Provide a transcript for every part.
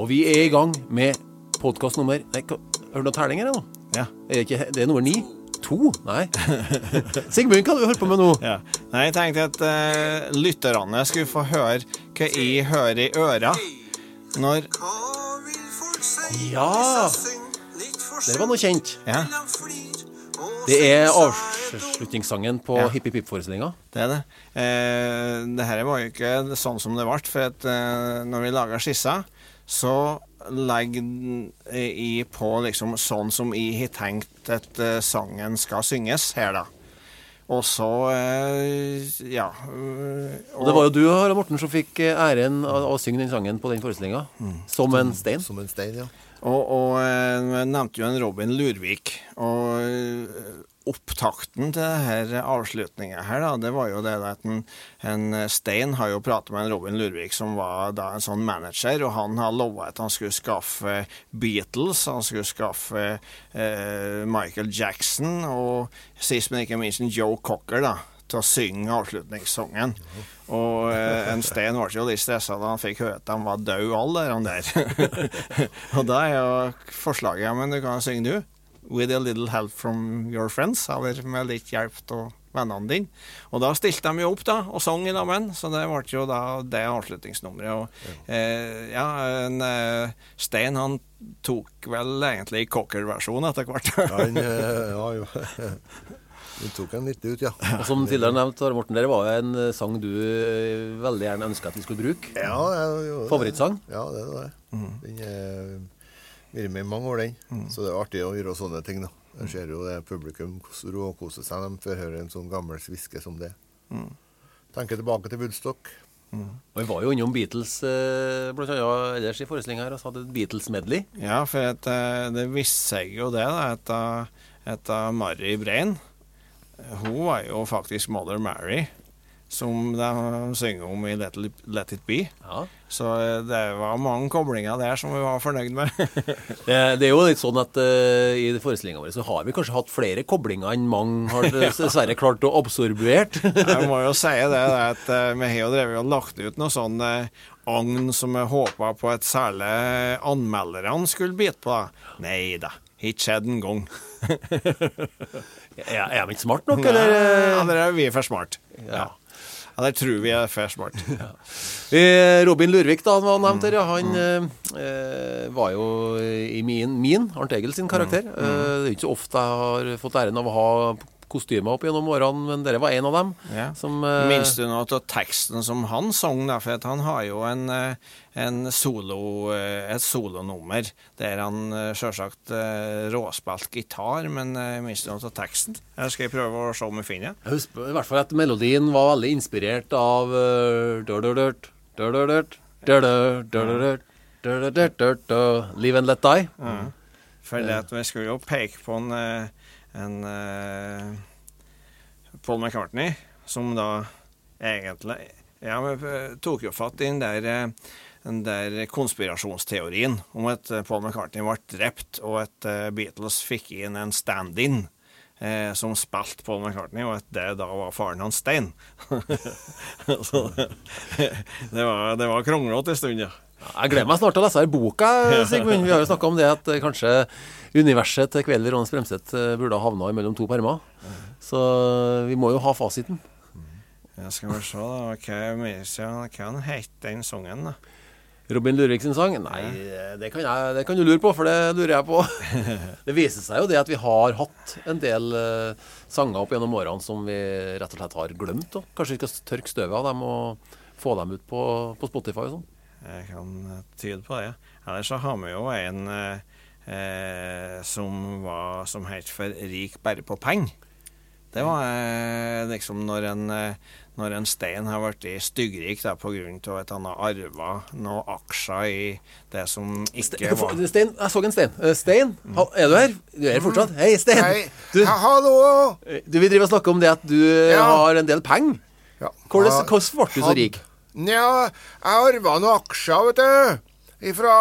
Og vi er i gang med podkast nummer Nei, hører du noen terninger her nå? Ja. Er det, ikke, det er nummer ni? To? Nei. Sigmund, hva har du holdt på med nå? ja. Nei, jeg tenkte at uh, lytterne skulle få høre hva jeg hører i øra når Ja! Det var noe kjent. Ja, Det er avslutningssangen på Ja. Hipp Hipp Hipp-forestillinga. det er det. Eh, det her var jo ikke sånn som det ble, for at eh, når vi lager skissa, så legger jeg på liksom sånn som jeg har tenkt at eh, sangen skal synges her, da. Og så eh, ja. øh, Og det var jo du, Harald Morten, som fikk eh, æren av å synge den sangen på den forestillinga. Som en stein. Som en stein, ja. Og, og eh, jeg nevnte jo en Robin Lurvik. Og eh, opptakten til denne avslutninga her, da, det var jo det at en, en Stein har jo pratet med en Robin Lurvik, som var da en sånn manager, og han har lova at han skulle skaffe Beatles, han skulle skaffe eh, Michael Jackson, og sist, men ikke minst Joe Cocker, da. Til å synge avslutningssangen. Og eh, en Stein ble jo litt stressa da han fikk høre at de var døde, alle de der. og da er jo forslaget ja, men du kan synge, du. With a little help from your friends. Eller med litt hjelp av vennene dine. Og da stilte de jo opp da, og sang i sammen, så det ble jo da det avslutningsnummeret. Og eh, ja, en, eh, Stein han tok vel egentlig cocker-versjonen etter hvert. Han, eh, ja, jo. Du tok han litt ut, ja. Og som tidligere nevnt, Are Morten, det var jo en eh, sang du eh, veldig gjerne ønska at vi skulle bruke. Ja, gjorde det. Favorittsang? Ja, det er det. Den er vært med i mange år, den. Så det er artig å gjøre sånne ting, da. Jeg ser jo det publikum koser- råkoser seg når de får høre en sånn gammel sviske som det. Tenker tilbake til Woodstock. Og vi var jo innom Beatles eh, blant annet ellers i forestillinga her, og så hadde et Beatles-medley. Ja, for at, eh, det viste seg jo det, da, etter, etter Brein. Brain. Hun var jo faktisk Mother Mary, som de synger om i Let, It- Let It Be. Ja. Så eh, det var mange koblinger der som vi var fornøyd med. Det, det er jo litt sånn at uh, i forestillinga vår så har vi kanskje hatt flere koblinger enn mange har dessverre klart å absorbert. Jeg må jo si det, at uh, vi har jo drevet og lagt ut noe sånn uh, agn som jeg håpa på at særlig anmelderne skulle bite på. Nei da, ikke skjedd en gang. Er, er de ikke smart nok, Nei, eller? ja, der er vi for smart. Ja. Ja, der tror vi er fair smart. Ja. Robin Lurvik da, han var nevnt her, ja. Han mm. eh, var jo i min, min Arnt Egil sin karakter. Eh, det er ikke så ofte jeg har fått æren av å ha kostymer opp gjennom årene, men dere var en av dem. Ja. Som, eh, Minns du noe av teksten som han sang? For han har jo en, eh, en solo, eh, et solonummer der han sjølsagt eh, råspilte gitar, men minst noe av teksten? Jeg skal jeg prøve å se om jeg finner det? Jeg husker i hvert fall at melodien var veldig inspirert av eh, dør-dør-dørt, dør-dør-dørt, dør-dør-dørt, dør-dør-dørt, Live and Let Die. For det at vi skulle jo peke på en, eh, en uh, Paul McCartney, som da egentlig Ja, vi eh, tok jo fatt i den der, eh, den der konspirasjonsteorien om at eh, Paul McCartney ble drept, og at eh, Beatles fikk inn en stand-in. Eh, som spilte Paul McCartney, og at det da var faren hans Stein. Så det var, det var kronglete en stund, ja. Jeg gleder meg snart til å lese her boka, Sigmund. Vi har jo snakka om det at eh, kanskje universet til Kvelder Ronny Spremseth eh, burde ha havna mellom to permer. Så vi må jo ha fasiten. Jeg skal vi se, da. Hva, hva han het den sangen, da? Robin Lurvik sin sang? Nei, det kan, jeg, det kan du lure på, for det lurer jeg på. Det viser seg jo det at vi har hatt en del uh, sanger opp gjennom årene som vi rett og slett har glemt. Og kanskje vi skal tørke støvet av dem og få dem ut på, på Spotify og sånn. Jeg kan tyde på det. Ellers så har vi jo en eh, eh, som var som het for 'Rik bare på peng'. Det var eh, liksom når en, eh, når en stein har blitt styggrik pga. på grunn av at han har arva noen aksjer i det som ikke var Stein, jeg så en Stein. Eh, Stein, er du her? Du er her fortsatt? Hei, Stein. Hei, Du, ha, hallo! du, vi driver og snakker om det at du eh, Ja. har en del penger. Ja. Hvordan, hvordan ble du så rik? Nja, jeg arva noen aksjer, vet du. Fra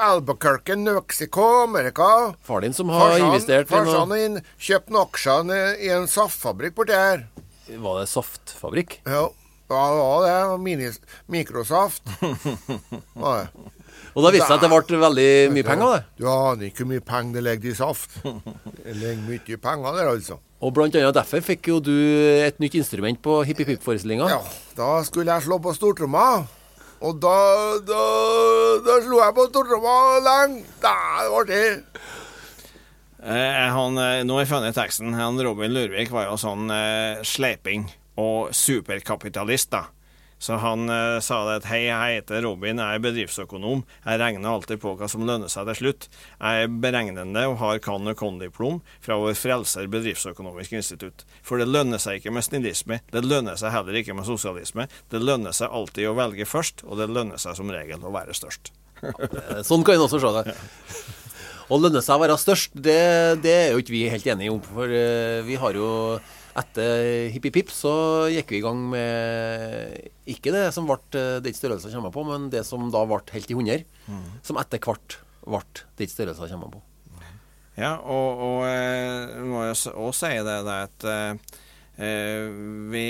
Albuquerque, New Mexico, Amerika. Far din som har investert i Farsan noe min kjøpte noen aksjer i en saftfabrikk borti her. Var det saftfabrikk? Ja, ja det var det. Minis, mikrosaft. Var det. Og da viste det seg at det ble veldig mye penger det. Du aner ikke hvor mye penger det ligger i saft. Det ligger mye penger der, altså. Og blant annet derfor fikk jo du et nytt instrument på Hipp Hipp Hipp-forestillinga. Ja, da skulle jeg slå på stortromma. Og da, da, da slo jeg på stortromma lenge. Da, det var det. Eh, han, eh, nå har jeg funnet teksten. Han Robin Lurvik var jo sånn eh, sleiping og superkapitalist, da. Så han eh, sa det at hei, jeg heter Robin, jeg er bedriftsøkonom. Jeg regner alltid på hva som lønner seg til slutt. Jeg er beregnende og har kan- og kon-diplom fra vår frelser bedriftsøkonomisk institutt. For det lønner seg ikke med snillisme, det lønner seg heller ikke med sosialisme. Det lønner seg alltid å velge først, og det lønner seg som regel å være størst. Sånn kan en også se det. Å lønne seg å være størst, det, det er jo ikke vi helt enige om. For eh, vi har jo etter Hipp Hipp Hipp så gikk vi i gang med ikke det som ble eh, det ikke størrelser kommer på, men det som da ble helt i 100. Som etter hvert ble det ikke størrelser kommer på. Ja, og, og må jeg må jo også si det, det at eh, eh, vi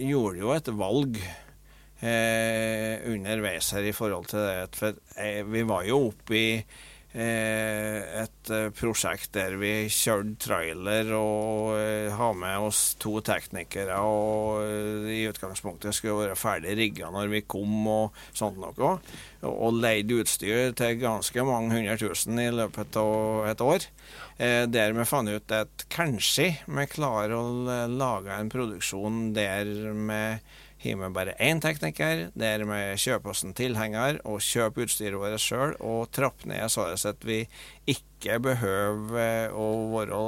gjorde jo et valg eh, underveis her i forhold til det. For eh, vi var jo oppe i eh, et eh, prosjekt der vi kjørte trailer og eh, ha med oss to teknikere, og eh, i utgangspunktet skulle være ferdig rigga når vi kom og sånt noe. Og, leide utstyr til ganske mange hundre tusen i løpet av et år. Eh, der vi fant ut at kanskje vi klarer å lage en produksjon der vi har med bare én tekniker, der vi kjøper oss en tilhenger og kjøper utstyret vårt sjøl, og trapper ned sånn at vi ikke behøver å være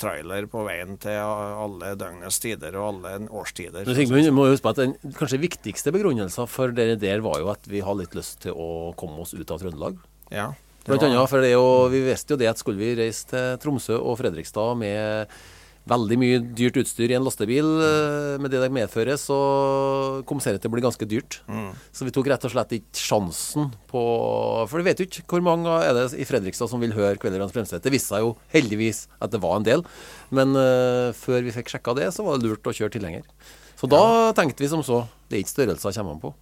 trailer på veien til alle døgnets tider og alle årstider. Men Sigmund, må huske på at Den kanskje viktigste begrunnelsen for dere der var jo at vi hadde litt lyst til å komme oss ut av Trøndelag. Ja, Blant annet, for det jo, vi visste jo det at skulle vi reise til Tromsø og Fredrikstad med veldig mye dyrt utstyr i en lastebil, eh, med det det medfører, så kom det til å bli ganske dyrt. Så vi tok rett og slett ikke sjansen på For vi vet jo ikke hvor mange er det i Fredrikstad som vil høre Kveldernes fremstøt. Det viste seg jo heldigvis at det var en del, men uh, før vi fikk sjekka det, så var det lurt å kjøre tilhenger. Så da tenkte vi som så. Det er ikke størrelser kommer an på.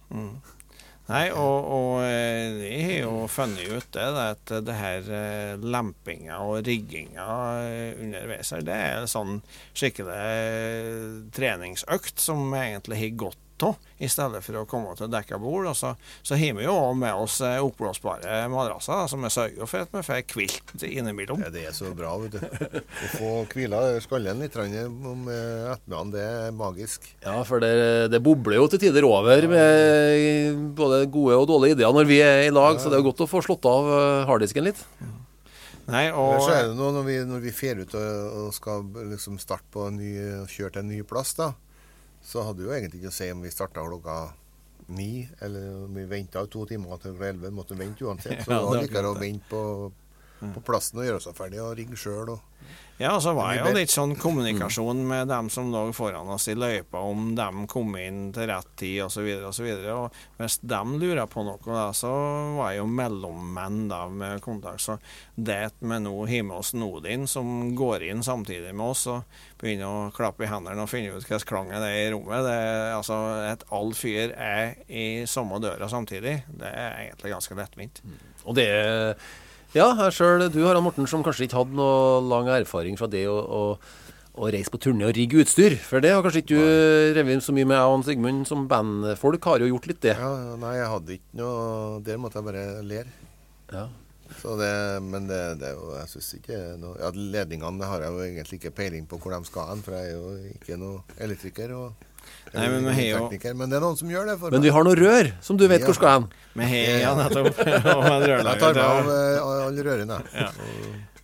Nei, og, og eh, har jo funnet ut det, at det her eh, lempinga og rigginga eh, underveis her, det er en sånn skikkelig treningsøkt som egentlig har godt av, i stedet for å komme til dekka bord. Og så, så har vi jo med oss eh, oppblåsbare madrasser, som vi sørger for at vi får hvilt innimellom. Ja, det er så bra, vet du. Å få hvila skallen litt om eh, ettermiddagen, det er magisk. Ja, for det, det bobler jo til tider over med både gode og dårlige ideer når vi er i lag, så det er jo godt å få slått av eh, harddisken litt. Nei, og så er det noe når vi, når vi fer ut og, og skal liksom starte på en ny, kjøre til en ny plass, da, så hadde det jo egentlig ikke å si om vi starta klokka ni, eller om vi venta to timer til klokka elleve. Måtte vente uansett. Så Ja, det var er likere å vente på, på plassen og gjøre seg ferdig og rigge sjøl. Ja, så var jo litt sånn kommunikasjon med dem som lå foran oss i løypa, om dem kom inn til rett tid osv. osv. Og hvis de lurer på noe, da, så var jeg jo mellommenn da med kontakt. Så det med nå har med Nodin, som går inn samtidig med oss og begynner å klappe i hendene og finne ut hvilken klang det er i rommet det er, altså At all fyr er i samme døra samtidig, det er egentlig ganske lettvint. Og det er Ja, jeg sjøl, du Harald Morten, som kanskje ikke hadde noe lang erfaring fra det å, å, å reise på turné og rigge utstyr. For det har kanskje ikke du revet så mye med jeg og Sigmund som bandfolk har jo gjort litt det. Ja, nei, jeg hadde ikke noe Der måtte jeg bare lære. Ja. Så det, men det, det er jo Jeg syns ikke noe ja, Ledningene har jeg jo egentlig ikke peiling på hvor de skal hen, for jeg er jo ikke noe elektriker. og Nei, men vi har jo- men det er noen som gjør det for Men meg. vi har noe rør som du vet Ja. hvor skal hen. Vi har ja, nettopp Jeg tar meg av eh, alle rørene. Ja.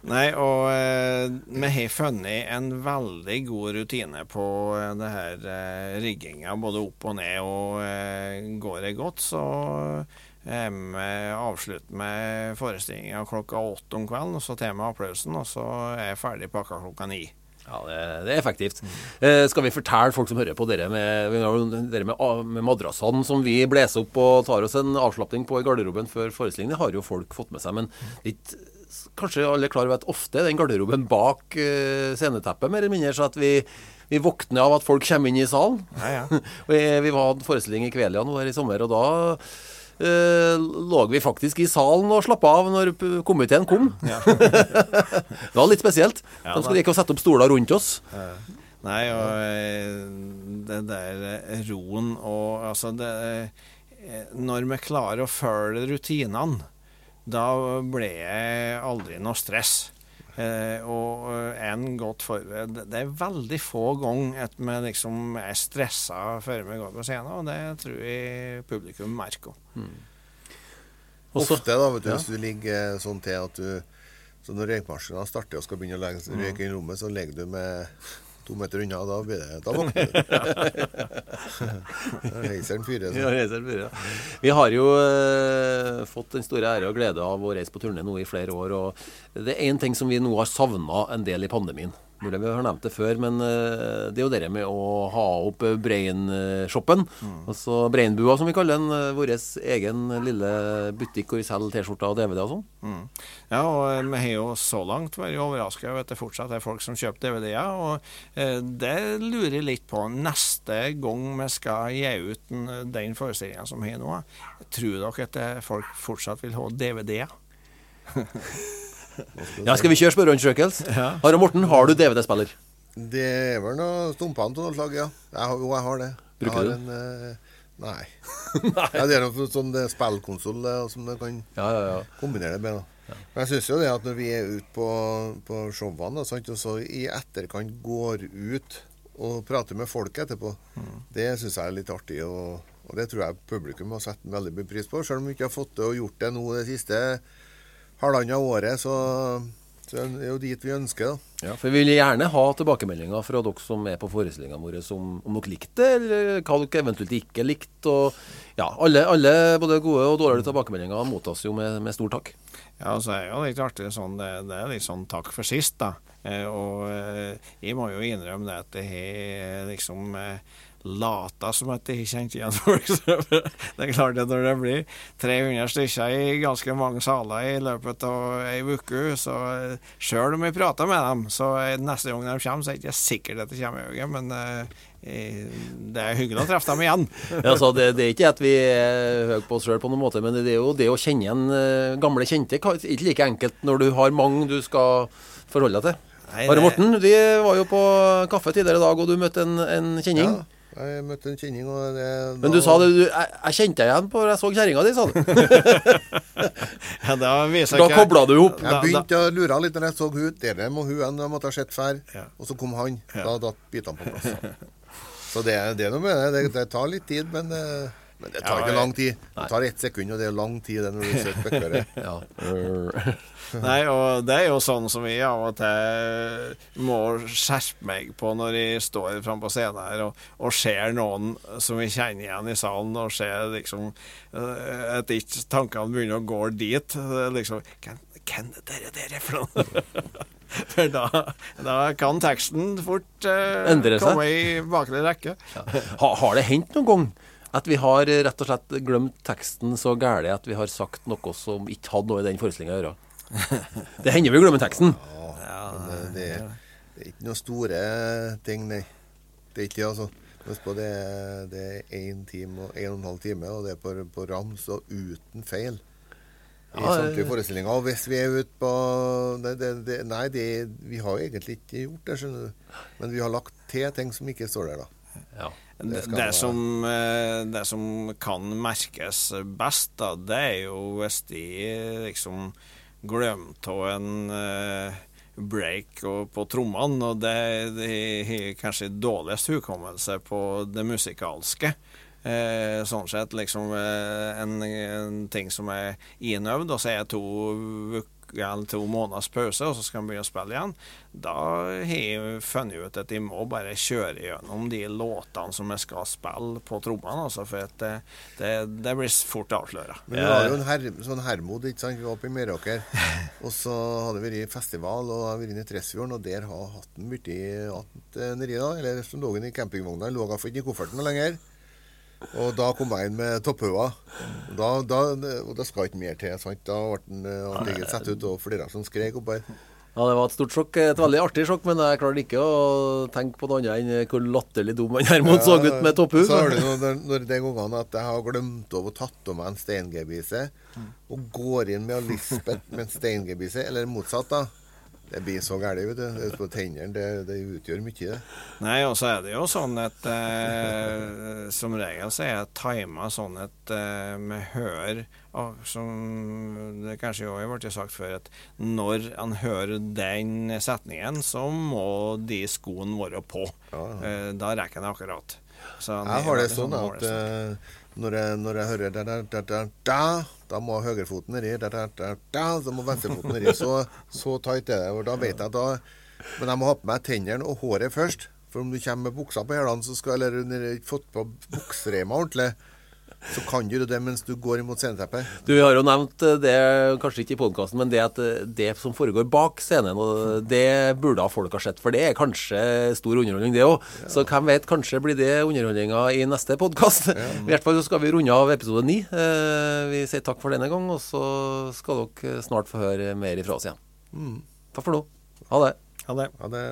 Nei, og eh, vi har funnet en veldig god rutine på eh, det her eh, rigginga, både opp og ned. Og eh, går det godt, så vi avslutter med forestillinga klokka åtte om kvelden, og så tar vi applausen, og så er jeg ferdig pakka klokka ni. Ja, det, det er effektivt. Eh, skal vi fortelle folk som hører på dere med, dere med, med madrassene som vi blåser opp og tar oss en avslapning på i garderoben før forestillingen? Det har jo folk fått med seg. Men litt, kanskje alle er klar over at ofte den garderoben bak eh, sceneteppet, mer eller mindre, så at vi, vi våkner av at folk kommer inn i salen. Ja, ja. vi, vi hadde forestilling i Kvelia nå her i sommer, og da eh, lå vi faktisk i salen og slappa av når komiteen kom. det var litt spesielt. Ja, De skulle ikke sette opp stoler rundt oss. Nei, og eh, det der eh, roen og altså det eh, Når vi klarer å følge rutinene, da ble jeg aldri noe stress. Eh, og eh, en godt forberedt Det er veldig få ganger at vi liksom er stressa før vi går på scenen, og det tror jeg publikum merker. Også- Ofte, da, vet du, Ja. hvis du ligger sånn til at du Så når røykmaskinen starter og skal begynne å legge Mm. røyk inn i rommet, så ligger du med to meter unna, da blir det Da våkner du. Fyrer. Ja, Så. fyrer. Fyre, ja. Vi har jo eh, fått den store ære og glede av å reise på turné nå i flere år. Og det er én ting som vi nå har savna en del i pandemien. Mulig vi har nevnt det før, men eh, det er jo det med å ha opp eh, Brain-shoppen. Altså Brainbua, som vi kaller den. eh, Vår egen lille butikk hvor vi selger T-skjorter og DVD og sånn. Mm. Ja, og vi har jo så langt vært overraska over at det fortsatt er folk som kjøper DVD-er. Og det lurer jeg litt på neste gang vi skal gi ut den, den forestillinga som vi har nå. Tror dere at folk fortsatt vil ha DVD-er? Ja, skal vi kjøre spørreundersøkelse? Ja. Harald Morten, har du DVD-spiller? Det er vel noe stumpene av noe slag, ja. Jeg har, jo, jeg har det. Bruker jeg du har En, eh, nei. Ja, det er noe sånn eh, spillkonsoll som du kan Ja, ja, ja. kombinere det med. da. Men jeg syns jo det at når vi er ute på, på showene, og så i etterkant går ut og prater med folk etterpå, det syns jeg er litt artig. Og, og det tror jeg publikum har satt veldig mye pris på. Selv om vi ikke har fått det og gjort det nå det siste halvannet året, så, så er det jo dit vi ønsker. da. Ja, for Vi vil gjerne ha tilbakemeldinger fra dere som er på forestillingene våre, om, om dere likte det, eller hva dere eventuelt ikke likte. og ja, alle, alle både gode og dårlige tilbakemeldinger mottas jo med, med stor takk. Ja, så er jo litt artig sånn, det, det er litt sånn takk for sist, da. Eh, og eh, jeg må jo innrømme det at det har liksom eh, lata som at jeg ikke kjente igjen folk. Det er klart at når det blir 300 stykker i ganske mange saler i løpet av ei uke, så sjøl om jeg prater med dem, så neste gang de kommer, så er det ikke sikkert at det kommer i øyet, men eh, det er hyggelig å treffe dem igjen. Ja, det, det er ikke at vi er høye på oss sjøl på noen måte, men det er jo det å kjenne igjen eh, gamle kjente. er Ikke like enkelt når du har mange du skal forholde deg til. Nei, Are Morten, vi var jo på kaffe tidligere i dag, og du møtte en, en kjenning. Ja, jeg møtte en kjenning, og det Men du sa det, du, jeg, jeg kjente deg igjen på jeg så kjerringa di, sa du. Ja, da viser Da ikke- kobla du opp. Jeg begynte å lure litt når jeg så hun. Der må hun en jeg måtte ha sett før. Ja. Og så kom han. Ja. Da datt bitene på plass. Så det, det er noe med det. det. Det tar litt tid, men, eh, men det tar Ja, ikke lang tid. Det tar ett sekund, og det er lang tid det når du søker bøker. Ja. Nei, og det er jo sånn som vi av og til må skjerpe meg på når jeg står framme på scenen her og, og ser noen som jeg kjenner igjen i salen, og ser liksom eh, at ikke tankene begynner å gå dit. Liksom Hvem er dere dere for noe? For da, da kan teksten fort eh, Endre seg. komme i bakre rekke. Ha, har det hendt noen gang at vi har eh, rett og slett glemt teksten så gærent at vi har sagt noe som ikke hadde noe i den forestillinga å gjøre? Det hender vi glemmer teksten. Ja, det, det, er- det er ikke noen store ting, nei. Det er ikke det, altså. Husk på det, det er én time og en og en halv time, og det er på, på rams og uten feil. I Ja, samtlige eh. forestillinger. Og hvis vi er ute på det, det, det, Nei, det, vi har jo egentlig ikke gjort det, skjønner du. Men vi har lagt til ting som ikke står der, da. Ja. Det Det, som, eh, det som kan merkes best, da, det er jo hvis de liksom glemte av en eh, break og, på trommene, og det har kanskje dårligst hukommelse på det musikalske. Eh, sånn sett liksom eh, en, en ting som er innøvd, og så er to eller to måneders pause, og så skal han begynne å spille igjen. Da har jeg funnet ut at jeg må bare kjøre gjennom de låtene som jeg skal spille på trommene, altså, for det, det, det blir fort avsløra. Men vi har jo en her, sånn Hermod, ikke sant. Oppe i Meråker. Og så hadde vi vært festival og har vært inne i Tresfjorden, og der har hatten blitt att nedi da. Eller som lå i campingvogna. Lå iallfall ikke i kofferten lenger. Og da kom jeg inn med topphua. Da, da, og da skal ikke mer til. sant? Da ble den, eh, han ligget satt ut og flere som skrek opp her. Ja, det var et stort sjokk. Et veldig artig sjokk, men jeg klarte ikke å tenke på noe annet enn hvor latterlig dum han Hermod så ut med topphue. Så har du når, når det gangene at jeg har glemt av å tatt av meg en steingebise, og går inn med Lisbeth med en steingebise, eller motsatt, da. Det blir så galt, vet du. Det på tennene. Det, det utgjør mye, det. Nei, og så er det jo sånn at eh, som regel så er jeg tima sånn at eh, med hør og Som det kanskje òg har blitt sagt før, at når han hører den setningen, så må de skoene være på. Ja, Eh, da rekker han akkurat. Så Jeg har det sånn at når, jeg, når jeg hører da, da, da, da, da, må høyrefoten nedi, da, da, da, da, så må venstrefoten nedi. Så, så tight er det. Og da vet jeg da Men jeg må ha på meg tennene og håret først. For om du kommer med buksa på hælene, så Eller du ikke fått på buksereima ordentlig, så kan du det mens du går imot sceneteppet. Du, Vi har jo nevnt eh, det, kanskje ikke i podkasten, men det at eh, det som foregår bak scenen, og det burde folk ha sett. For det er kanskje stor underholdning, det òg. Så hvem vet, kanskje blir det underholdninga i neste podkast. I hvert fall så skal vi runde av episode ni. Eh, Vi sier takk for denne gang, og så skal dere snart få høre mer ifra oss igjen. Takk for nå. Ha det. Ha det. Ha det